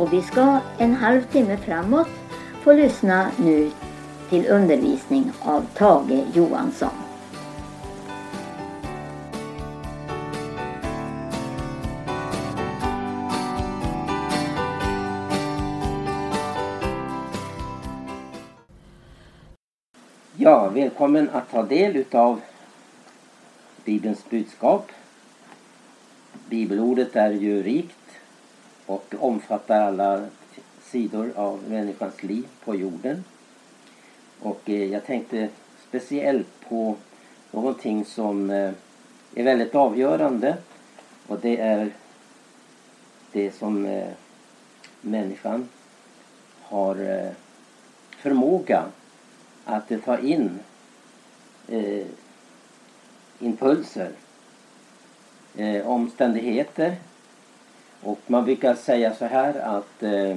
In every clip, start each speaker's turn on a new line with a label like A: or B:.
A: och vi ska en halvtimme framåt få lyssna nu till undervisning av Tage Johansson.
B: Ja, välkommen att ta del utav Bibelns budskap. Bibelordet är ju rikt och omfattar alla sidor av människans liv på jorden. Och eh, jag tänkte speciellt på någonting som eh, är väldigt avgörande och det är det som eh, människan har förmåga att ta in impulser, omständigheter och man brukar säga så här att eh,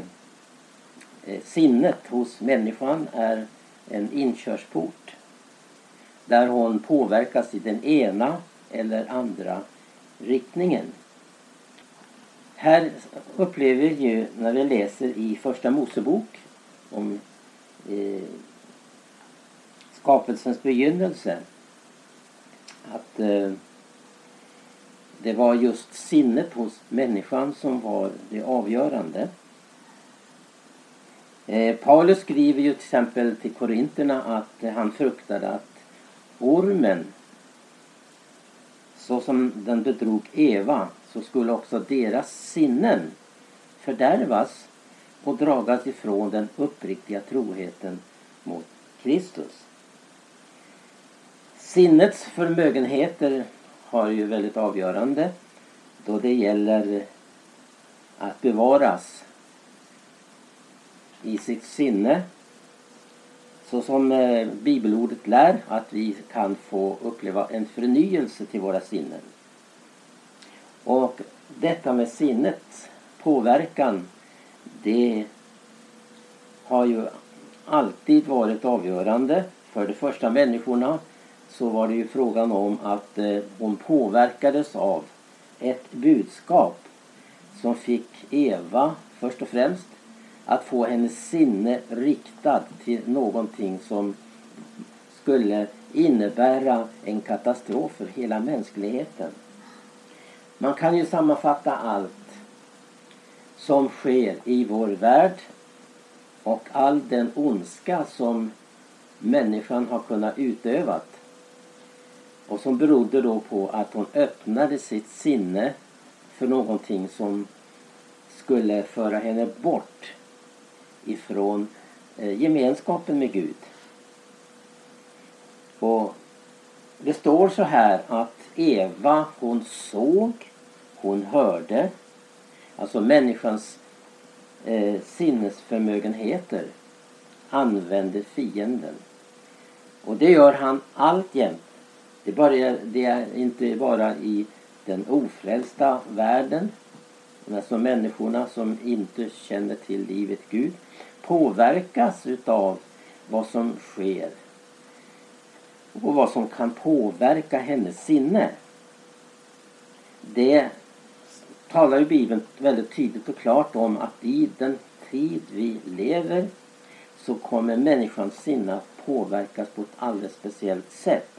B: eh, sinnet hos människan är en inkörsport där hon påverkas i den ena eller andra riktningen. Här upplever vi ju när vi läser i Första Mosebok om eh, skapelsens begynnelse att eh, det var just sinnet hos människan som var det avgörande. Eh, Paulus skriver ju till exempel till korinterna att eh, han fruktade att ormen så som den bedrog Eva så skulle också deras sinnen fördärvas och dragas ifrån den uppriktiga troheten mot Kristus. Sinnets förmögenheter har ju väldigt avgörande då det gäller att bevaras i sitt sinne. Så som eh, bibelordet lär att vi kan få uppleva en förnyelse till våra sinnen. Och detta med sinnet, påverkan det har ju alltid varit avgörande. För de första människorna så var det ju frågan om att eh, hon påverkades av ett budskap som fick Eva först och främst att få hennes sinne riktad till någonting som skulle innebära en katastrof för hela mänskligheten. Man kan ju sammanfatta allt som sker i vår värld och all den ondska som människan har kunnat utövat och som berodde då på att hon öppnade sitt sinne för någonting som skulle föra henne bort ifrån eh, gemenskapen med Gud. Och det står så här att Eva hon såg, hon hörde. Alltså människans eh, sinnesförmögenheter använde fienden. Och det gör han alltjämt. Det, börjar, det är inte bara i den ofrälsta världen. Alltså människorna som inte känner till livet Gud påverkas utav vad som sker och vad som kan påverka hennes sinne. Det talar ju Bibeln väldigt tydligt och klart om att i den tid vi lever så kommer människans sinne att påverkas på ett alldeles speciellt sätt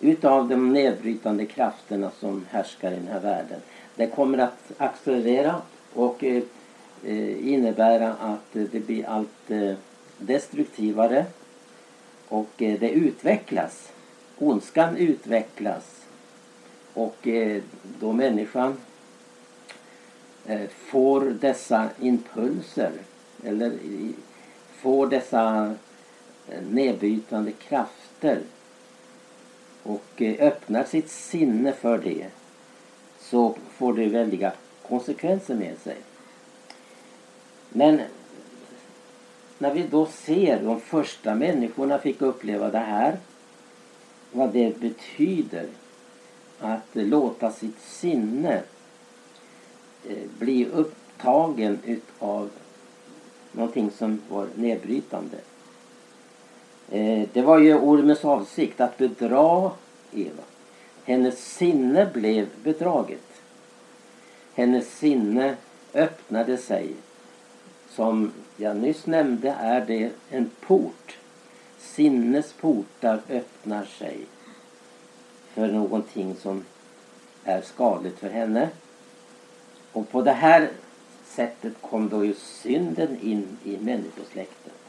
B: utav de nedbrytande krafterna som härskar i den här världen. Det kommer att accelerera och eh, innebära att det blir allt eh, destruktivare och eh, det utvecklas. Ondskan utvecklas och eh, då människan får dessa impulser eller får dessa nedbrytande krafter och eh, öppnar sitt sinne för det så får det väldiga konsekvenser med sig. Men när vi då ser de första människorna fick uppleva det här. Vad det betyder att låta sitt sinne eh, bli upptagen utav någonting som var nedbrytande. Eh, det var ju ormens avsikt att bedra Eva. Hennes sinne blev bedraget. Hennes sinne öppnade sig. Som jag nyss nämnde är det en port. Sinnets portar öppnar sig för någonting som är skadligt för henne. Och på det här sättet kom då ju synden in i människosläktet.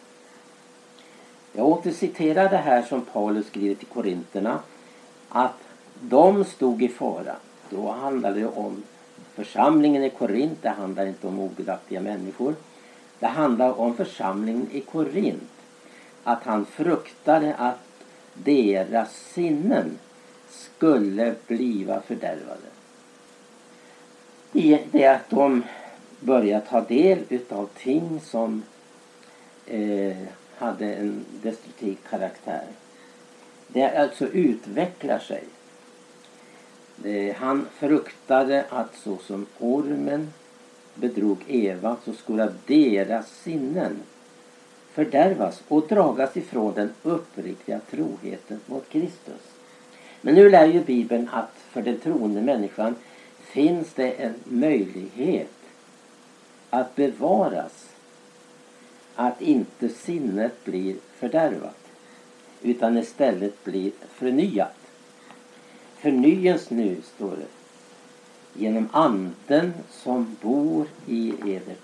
B: Jag återciterar det här som Paulus skriver till Korinterna. Att de stod i fara. Då handlade det om församlingen i Korint. Det handlar inte om ogudaktiga människor. Det handlar om församlingen i Korint. Att han fruktade att deras sinnen skulle bliva fördärvade. I det att de börjar ta del utav ting som eh, hade en destruktiv karaktär. Det alltså utvecklar sig. Han fruktade att så som ormen bedrog Eva så skulle deras sinnen fördärvas och dragas ifrån den uppriktiga troheten mot Kristus. Men nu lär ju Bibeln att för den troende människan finns det en möjlighet att bevaras. Att inte sinnet blir fördärvat utan istället blir förnyat. Förnyas nu, står det, genom anden som bor i edert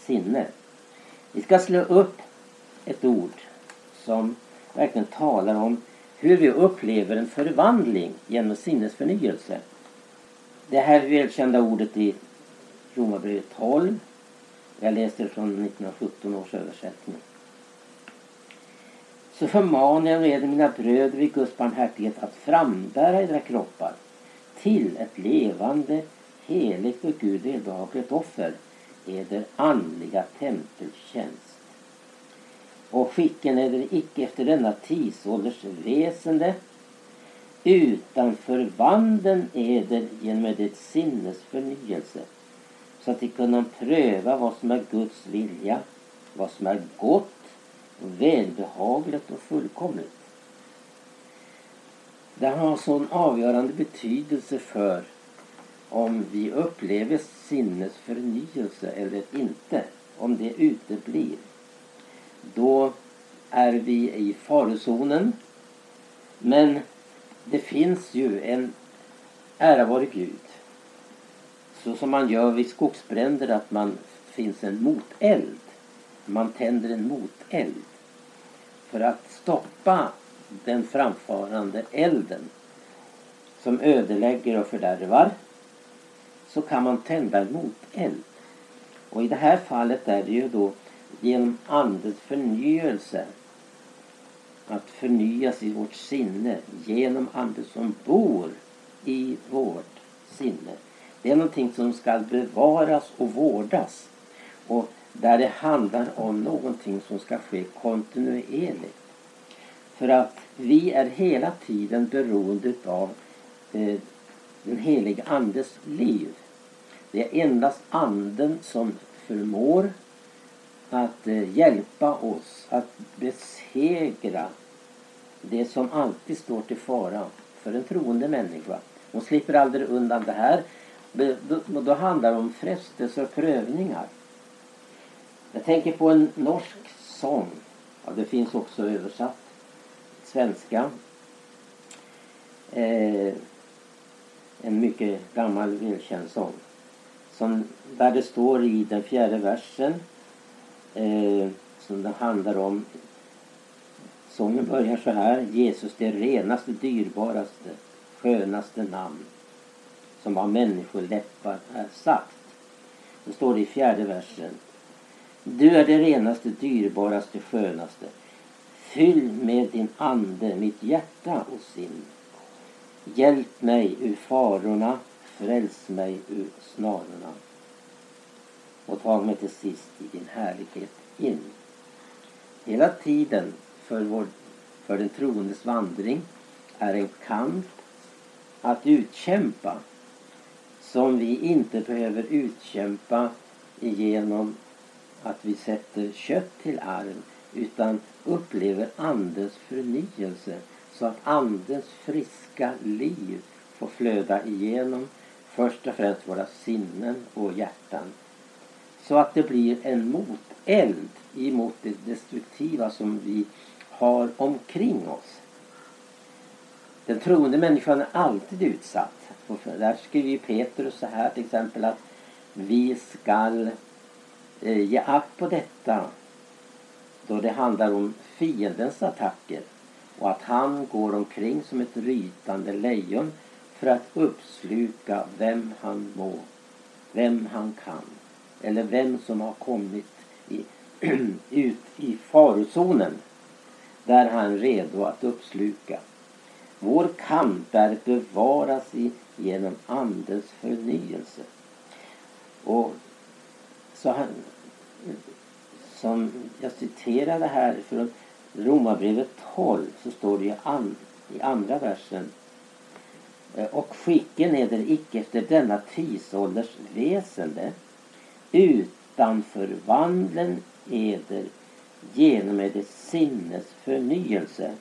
B: sinne. Vi ska slå upp ett ord som verkligen talar om hur vi upplever en förvandling genom sinnesförnyelse. Det här välkända ordet i Romarbrevet 12. Jag läser från 1917 års översättning. Så förmanar jag redan mina bröder vid Guds barmhärtighet att frambära era kroppar till ett levande, heligt och Gud välbehagligt offer, eder andliga tempeltjänst och skicken eder icke efter denna tidsålders väsende utan förvanden eder genom ert sinnes förnyelse så att de kunna pröva vad som är Guds vilja, vad som är gott, välbehagligt och fullkomligt. Det har alltså sån avgörande betydelse för om vi upplever sinnets förnyelse eller inte, om det uteblir då är vi i farozonen. Men det finns ju en ära vare Gud. Så som man gör vid skogsbränder att man finns en moteld. Man tänder en moteld för att stoppa den framfarande elden som ödelägger och fördärvar så kan man tända en moteld. Och i det här fallet är det ju då genom andens förnyelse. Att förnyas i vårt sinne genom anden som bor i vårt sinne. Det är någonting som ska bevaras och vårdas. Och där det handlar om någonting som ska ske kontinuerligt. För att vi är hela tiden beroende av eh, den heliga Andes liv. Det är endast anden som förmår att eh, hjälpa oss att besegra det som alltid står till fara för en troende människa. Hon slipper aldrig undan det här. Då, då handlar det om frestelser och prövningar. Jag tänker på en norsk sång. Ja, det finns också översatt svenska. Eh, en mycket gammal välkänd sång. Som, där det står i den fjärde versen eh, som det handlar om. Sången börjar så här. Jesus det renaste, dyrbaraste, skönaste namn som av människoläppar är sagt. Så står det i fjärde versen. Du är det renaste, dyrbaraste, skönaste. Fyll med din ande mitt hjärta och sinn. Hjälp mig ur farorna, fräls mig ur snarorna och tag mig till sist i din härlighet in. Hela tiden för, vår, för den troendes vandring är en kamp att utkämpa som vi inte behöver utkämpa genom att vi sätter kött till arm utan upplever andens förnyelse så att andens friska liv får flöda igenom först och främst våra sinnen och hjärtan. Så att det blir en moteld emot det destruktiva som vi har omkring oss. Den troende människan är alltid utsatt och Där skriver Petrus så här till exempel att vi skall eh, ge akt på detta då det handlar om fiendens attacker och att han går omkring som ett rytande lejon för att uppsluka vem han må, vem han kan eller vem som har kommit i, ut i farozonen där han är redo att uppsluka. Vår kamp är att bevaras i, genom Andens förnyelse. Och så han, som jag citerade här från Romarbrevet 12 så står det i, an, i andra versen eh, och skicken är det icke efter denna tidsålders väsende utan förvandlen eder genom det sinnes förnyelse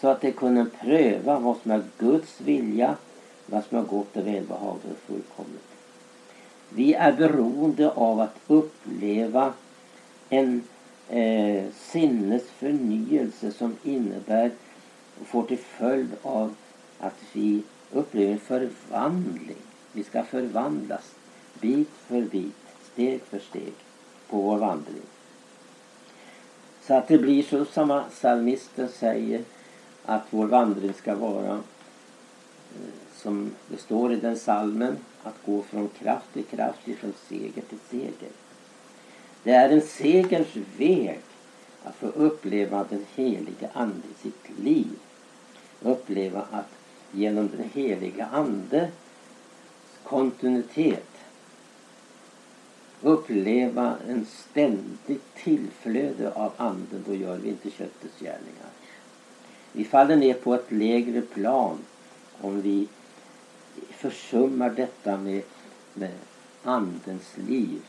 B: så att de kunde pröva vad som är Guds vilja, vad som är gott och välbehagligt och fullkomligt. Vi är beroende av att uppleva en eh, sinnesförnyelse som innebär och får till följd av att vi upplever en förvandling. Vi ska förvandlas bit för bit, steg för steg på vår vandring. Så att det blir så som psalmisten säger att vår vandring ska vara eh, som det står i den salmen att gå från kraft till kraft, från seger till seger. Det är en segerns väg att få uppleva den helige Ande i sitt liv. Uppleva att genom den heliga Ande kontinuitet uppleva en ständigt tillflöde av anden, då gör vi inte köttets gärningar. Vi faller ner på ett lägre plan om vi försummar detta med, med andens liv.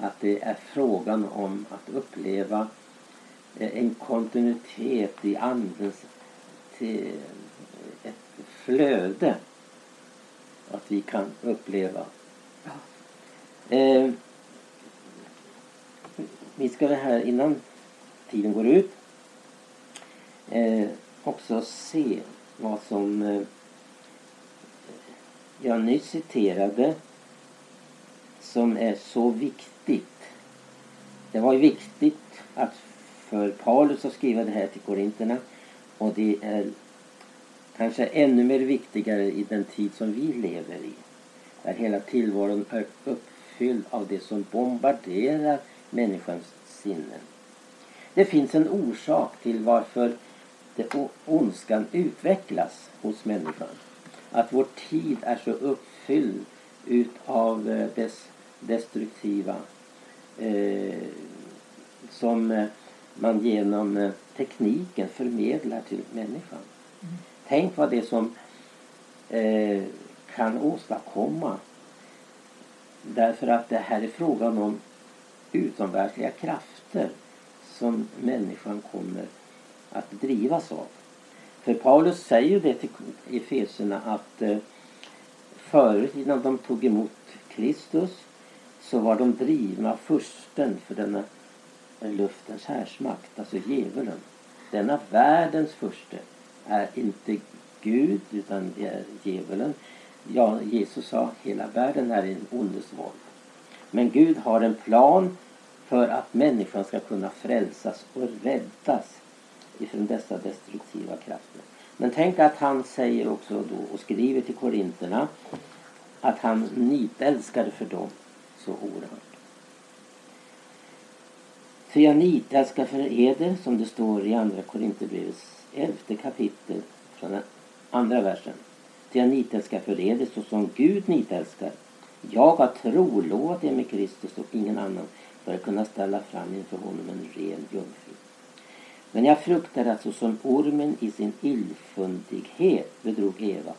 B: Att det är frågan om att uppleva eh, en kontinuitet i andens till ett flöde. Att vi kan uppleva. Eh, vi ska det här innan tiden går ut eh, också se vad som eh, jag nyss citerade som är så viktigt. Det var ju viktigt att för Paulus att skriva det här till Korinterna och det är kanske ännu mer viktigare i den tid som vi lever i. Där hela tillvaron är uppfylld av det som bombarderar människans sinnen. Det finns en orsak till varför det ondskan utvecklas hos människan. Att vår tid är så uppfylld utav eh, dess destruktiva eh, som eh, man genom eh, tekniken förmedlar till människan. Mm. Tänk vad det som eh, kan åstadkomma därför att det här är frågan om utomvärldsliga krafter som människan kommer att drivas av. För Paulus säger ju det till Efeserna att eh, förut innan de tog emot Kristus så var de drivna av fursten för denna eh, luftens härsmakt, alltså djävulen. Denna världens furste är inte Gud utan det är djävulen. Ja, Jesus sa hela världen är en ondes våld. Men Gud har en plan för att människan ska kunna frälsas och räddas ifrån dessa destruktiva krafter. Men tänk att han säger också då och skriver till korinterna att han nitälskade för dem så oerhört. För jag nitälskar för eder som det står i andra Korinthierbrevets elfte kapitel från den andra versen. För jag nitälskar för eder så som Gud nitälskar. Jag har trolovat er med Kristus och ingen annan för att kunna ställa fram inför honom en ren jungfru. Men jag fruktar att såsom ormen i sin illfundighet bedrog Eva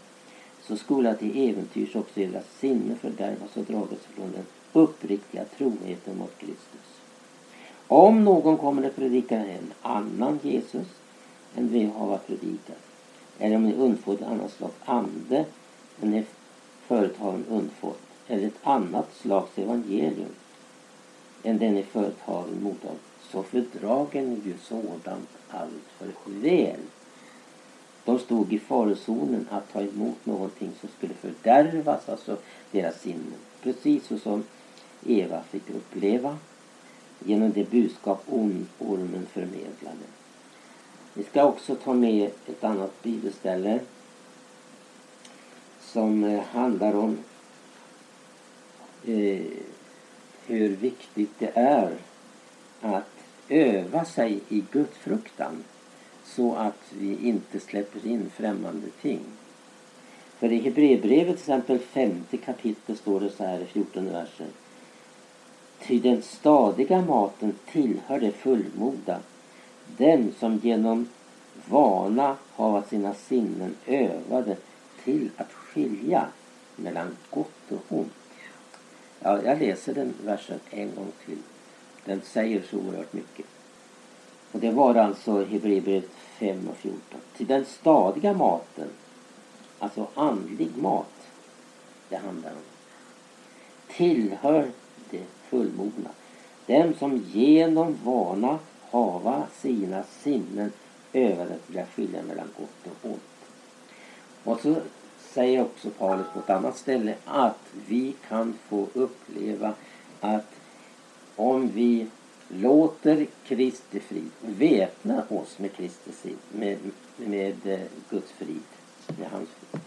B: så skola till äventyrs också era sinne fördärvas och dragas från den uppriktiga troheten mot Kristus. Om någon kommer att predika en annan Jesus än vi har predikat eller om ni undfår ett annat slags ande än företagen undfått eller ett annat slags evangelium än den ni företagen mottagit så fördragen ju sådant allt för väl. De stod i farozonen att ta emot någonting som skulle fördärvas, alltså deras sinnen. Precis så som Eva fick uppleva genom det budskap ormen förmedlade. Vi ska också ta med ett annat bibelställe som eh, handlar om eh, hur viktigt det är att öva sig i gudfruktan så att vi inte släpper in främmande ting. För i Hebreerbrevet till exempel femte kapitel står det så här i 14 versen. Ty den stadiga maten tillhör det fullmoda, den som genom vana har sina sinnen övade till att skilja mellan gott och ont. Ja, jag läser den versen en gång till. Den säger så oerhört mycket. Och det var alltså Hebreerbrevet 5 och 14. Till den stadiga maten, alltså andlig mat, det handlar om, tillhör det fullmogna. Den som genom vana hava sina sinnen övade till att skilja mellan gott och ont. Och så säger också Paulus på ett annat ställe att vi kan få uppleva att om vi låter Kristi frid väpna oss med Kristi frid, med, med eh, Guds frid, med hans frid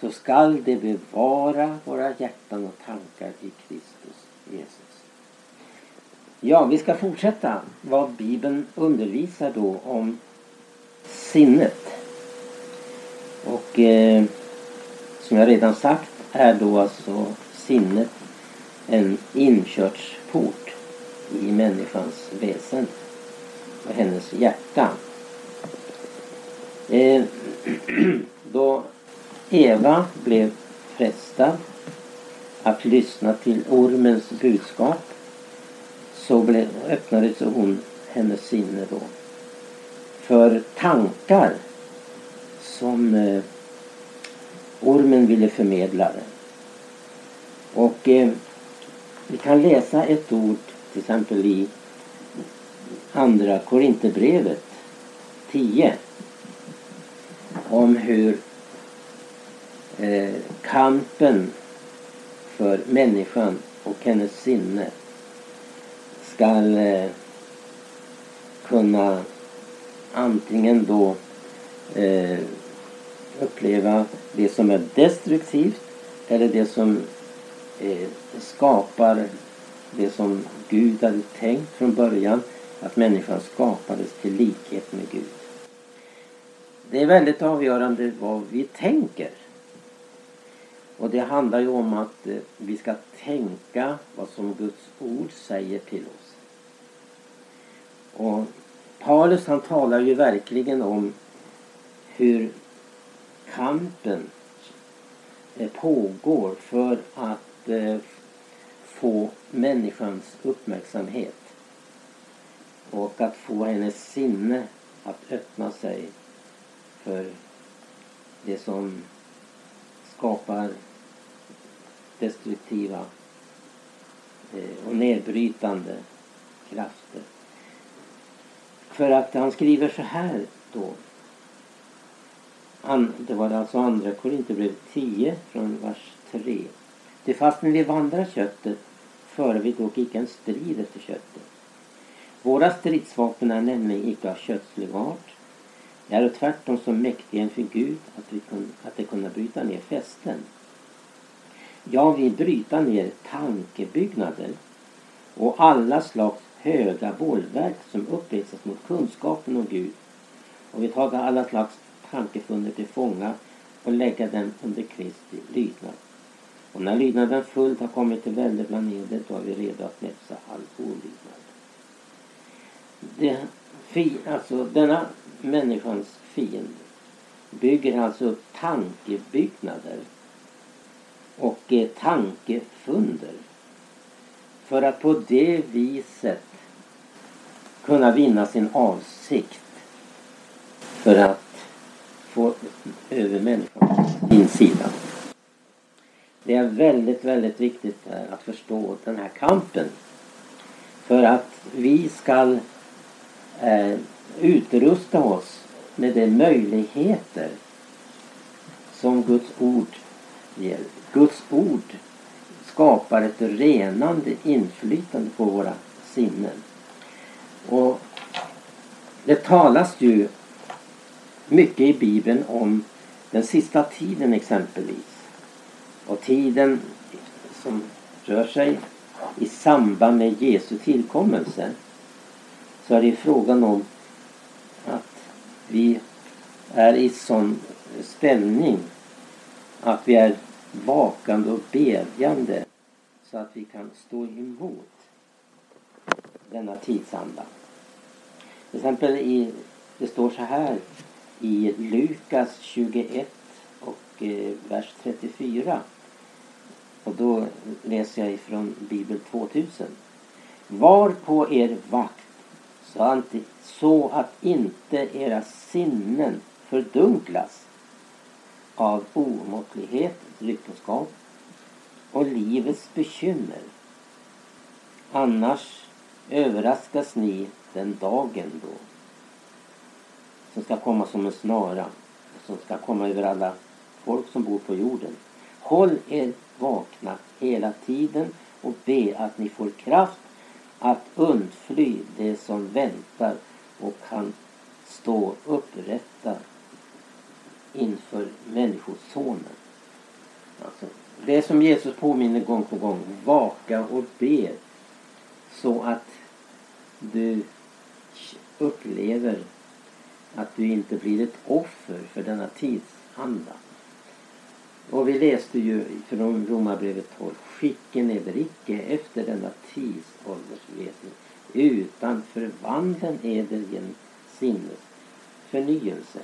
B: så skall det bevara våra hjärtan och tankar i Kristus Jesus. Ja, vi ska fortsätta vad Bibeln undervisar då om sinnet. Och eh, som jag redan sagt är då alltså sinnet en inkörsport i människans väsen och hennes hjärta. Eh, då Eva blev frestad att lyssna till ormens budskap så blev, öppnades hon hennes sinne då för tankar som eh, ormen ville förmedla. Och eh, vi kan läsa ett ord till exempel i andra Korinthierbrevet 10 om hur eh, kampen för människan och hennes sinne skall eh, kunna antingen då eh, uppleva det som är destruktivt eller det som eh, skapar det som Gud hade tänkt från början att människan skapades till likhet med Gud. Det är väldigt avgörande vad vi tänker. Och det handlar ju om att eh, vi ska tänka vad som Guds ord säger till oss. Och Paulus han talar ju verkligen om hur kampen eh, pågår för att eh, få människans uppmärksamhet och att få hennes sinne att öppna sig för det som skapar destruktiva eh, och nedbrytande krafter. För att han skriver så här då. det var alltså andra Korinthierbrevet 10 från vers 3. Det fastän vi vandrar köttet före vi dock icke en strid efter köttet. Våra stridsvapen är nämligen icke av kötslig art. De är tvärtom så mäktiga inför Gud att, vi kun, att de kunna bryta ner fästen. Jag vill bryta ner tankebyggnader och alla slags höga bollverk som uppreses mot kunskapen om Gud och vi tar alla slags tankefunder till fånga och lägga dem under Kristi lydnad. Och när lydnaden fullt har kommit till välde bland edet, då är vi redo att näpsa all olydnad. Det, fi, alltså, denna människans fiende bygger alltså upp tankebyggnader och eh, tankefunder för att på det viset kunna vinna sin avsikt för att få över människan på sin sida det är väldigt, väldigt viktigt eh, att förstå den här kampen. För att vi ska eh, utrusta oss med de möjligheter som Guds ord ger. Guds ord skapar ett renande inflytande på våra sinnen. Och det talas ju mycket i Bibeln om den sista tiden exempelvis. Och tiden som rör sig i samband med Jesu tillkommelse så är det frågan om att vi är i sån ställning att vi är vakande och bedjande så att vi kan stå emot denna tidsanda. Till exempel i, det står så här i Lukas 21 och eh, vers 34. Och då läser jag ifrån Bibel 2000. Var på er vakt så att inte era sinnen fördunklas av omåttlighet, dryckenskap och livets bekymmer. Annars överraskas ni den dagen då som ska komma som en snara som ska komma över alla folk som bor på jorden. Håll er vakna hela tiden och be att ni får kraft att undfly det som väntar och kan stå upprätta inför Människosonen. Alltså, det som Jesus påminner gång på gång. Vaka och be så att du upplever att du inte blir ett offer för denna tidsanda. Och vi läste ju från Romarbrevet 12. Skicken eder icke efter denna tidsåldersväsen utan förvandlen eder genom sinnes förnyelse.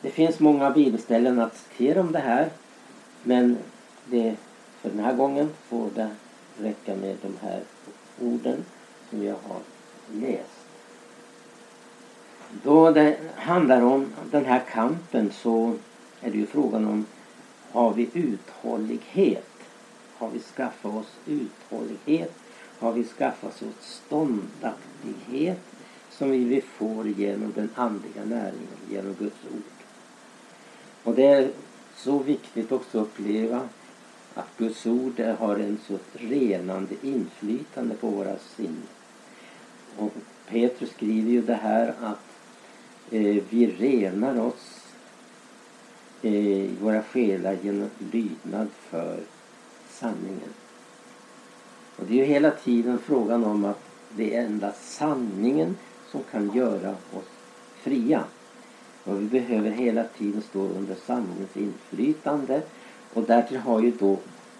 B: Det finns många bibelställen att citera om det här. Men det, för den här gången får det räcka med de här orden som jag har läst. Då det handlar om den här kampen så är det ju frågan om har vi uthållighet? Har vi skaffat oss uthållighet? Har vi skaffat oss ståndaktighet som vi får genom den andliga näringen, genom Guds ord? Och det är så viktigt också att uppleva att Guds ord har en så renande inflytande på våra sinnen. Och Petrus skriver ju det här att eh, vi renar oss i våra själar genom lydnad för sanningen. Och det är ju hela tiden frågan om att det är endast sanningen som kan göra oss fria. Och vi behöver hela tiden stå under sanningens inflytande. Och därtill har ju då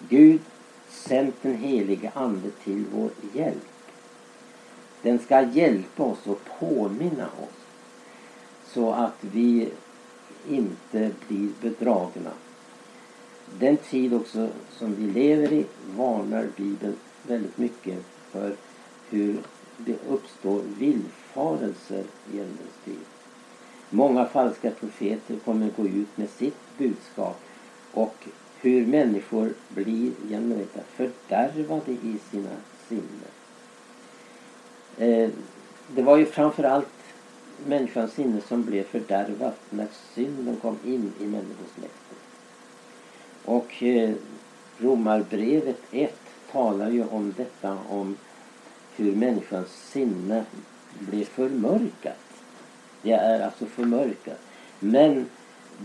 B: Gud sänt den helige Ande till vår hjälp. Den ska hjälpa oss och påminna oss så att vi inte blir bedragna. Den tid också som vi lever i varnar Bibeln väldigt mycket för hur det uppstår villfarelser i ändens tid. Många falska profeter kommer gå ut med sitt budskap och hur människor blir genom detta fördärvade i sina sinnen. Eh, det var ju framförallt människans sinne som blev fördärvat när synden kom in i människosläktet. Och eh, Romarbrevet 1 talar ju om detta om hur människans sinne blev förmörkat. Det är alltså förmörkat. Men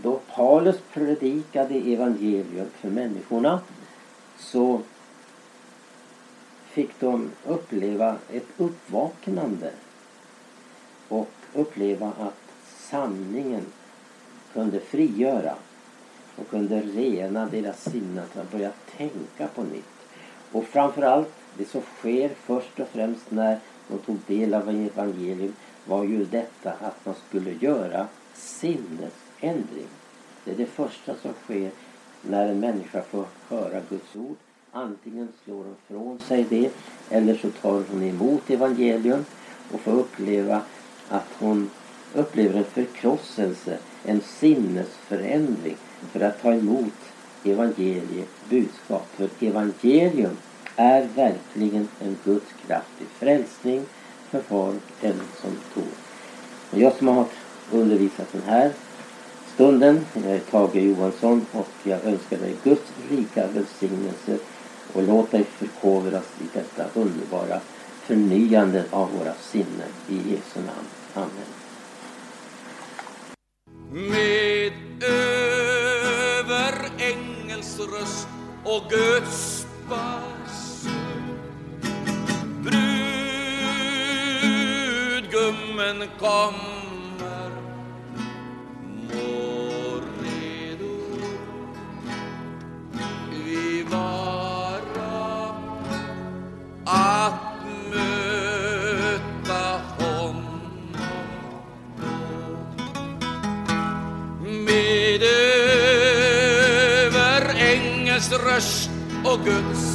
B: då Paulus predikade evangelium för människorna så fick de uppleva ett uppvaknande och uppleva att sanningen kunde frigöra och kunde rena deras sinnen att börja tänka på nytt. Och framförallt det som sker först och främst när de tog del av evangelium var ju detta att man skulle göra sinnesändring. Det är det första som sker när en människa får höra Guds ord. Antingen slår hon från sig det eller så tar hon emot evangelium och får uppleva att hon upplever en förkrosselse, en sinnesförändring för att ta emot evangeliets budskap. För evangelium är verkligen en Guds kraft till frälsning för folk en som tror. Och jag som har undervisat den här stunden, jag är Tage Johansson och jag önskar dig Guds rika välsignelse och låt dig förkovras i detta underbara förnyande av våra sinnen. I Jesu namn. Amen.
C: Med över ängels röst och Guds basun Brudgummen kommer ängels röst och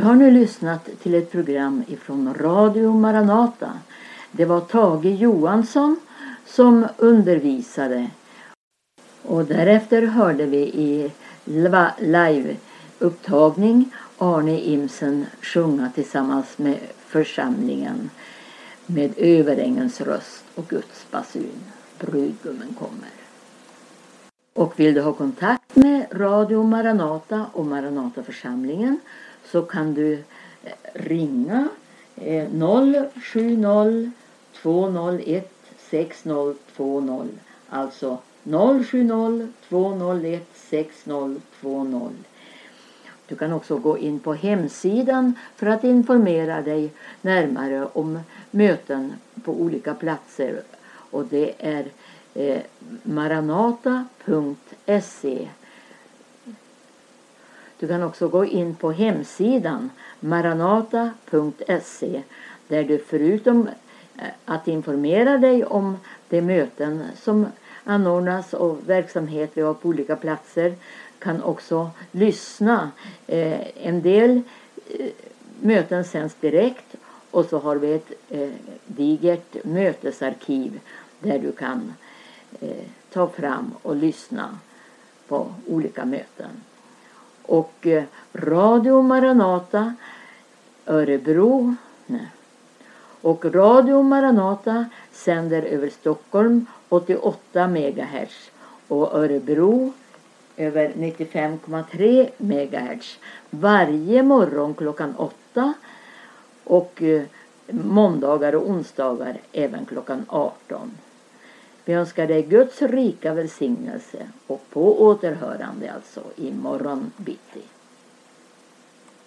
A: Du har nu lyssnat till ett program ifrån Radio Maranata. Det var Tage Johansson som undervisade. Och därefter hörde vi i live-upptagning Arne Imsen sjunga tillsammans med församlingen med överängens röst och Guds basun. Brudgummen kommer. Och vill du ha kontakt med Radio Maranata och Maranataförsamlingen så kan du eh, ringa 070 201 6020. Alltså 070 201 6020. Du kan också gå in på hemsidan för att informera dig närmare om möten på olika platser. Och det är eh, maranata.se du kan också gå in på hemsidan maranata.se där du förutom eh, att informera dig om de möten som anordnas och verksamhet vi har på olika platser kan också lyssna. Eh, en del eh, möten sänds direkt och så har vi ett digert mötesarkiv där du kan ta fram och lyssna på olika möten. Och eh, Radio Maranata Örebro nej. och Radio Maranata sänder över Stockholm 88 MHz och Örebro över 95,3 MHz varje morgon klockan 8 och eh, måndagar och onsdagar även klockan 18. Vi önskar dig Guds rika välsignelse och på återhörande alltså imorgon bitti.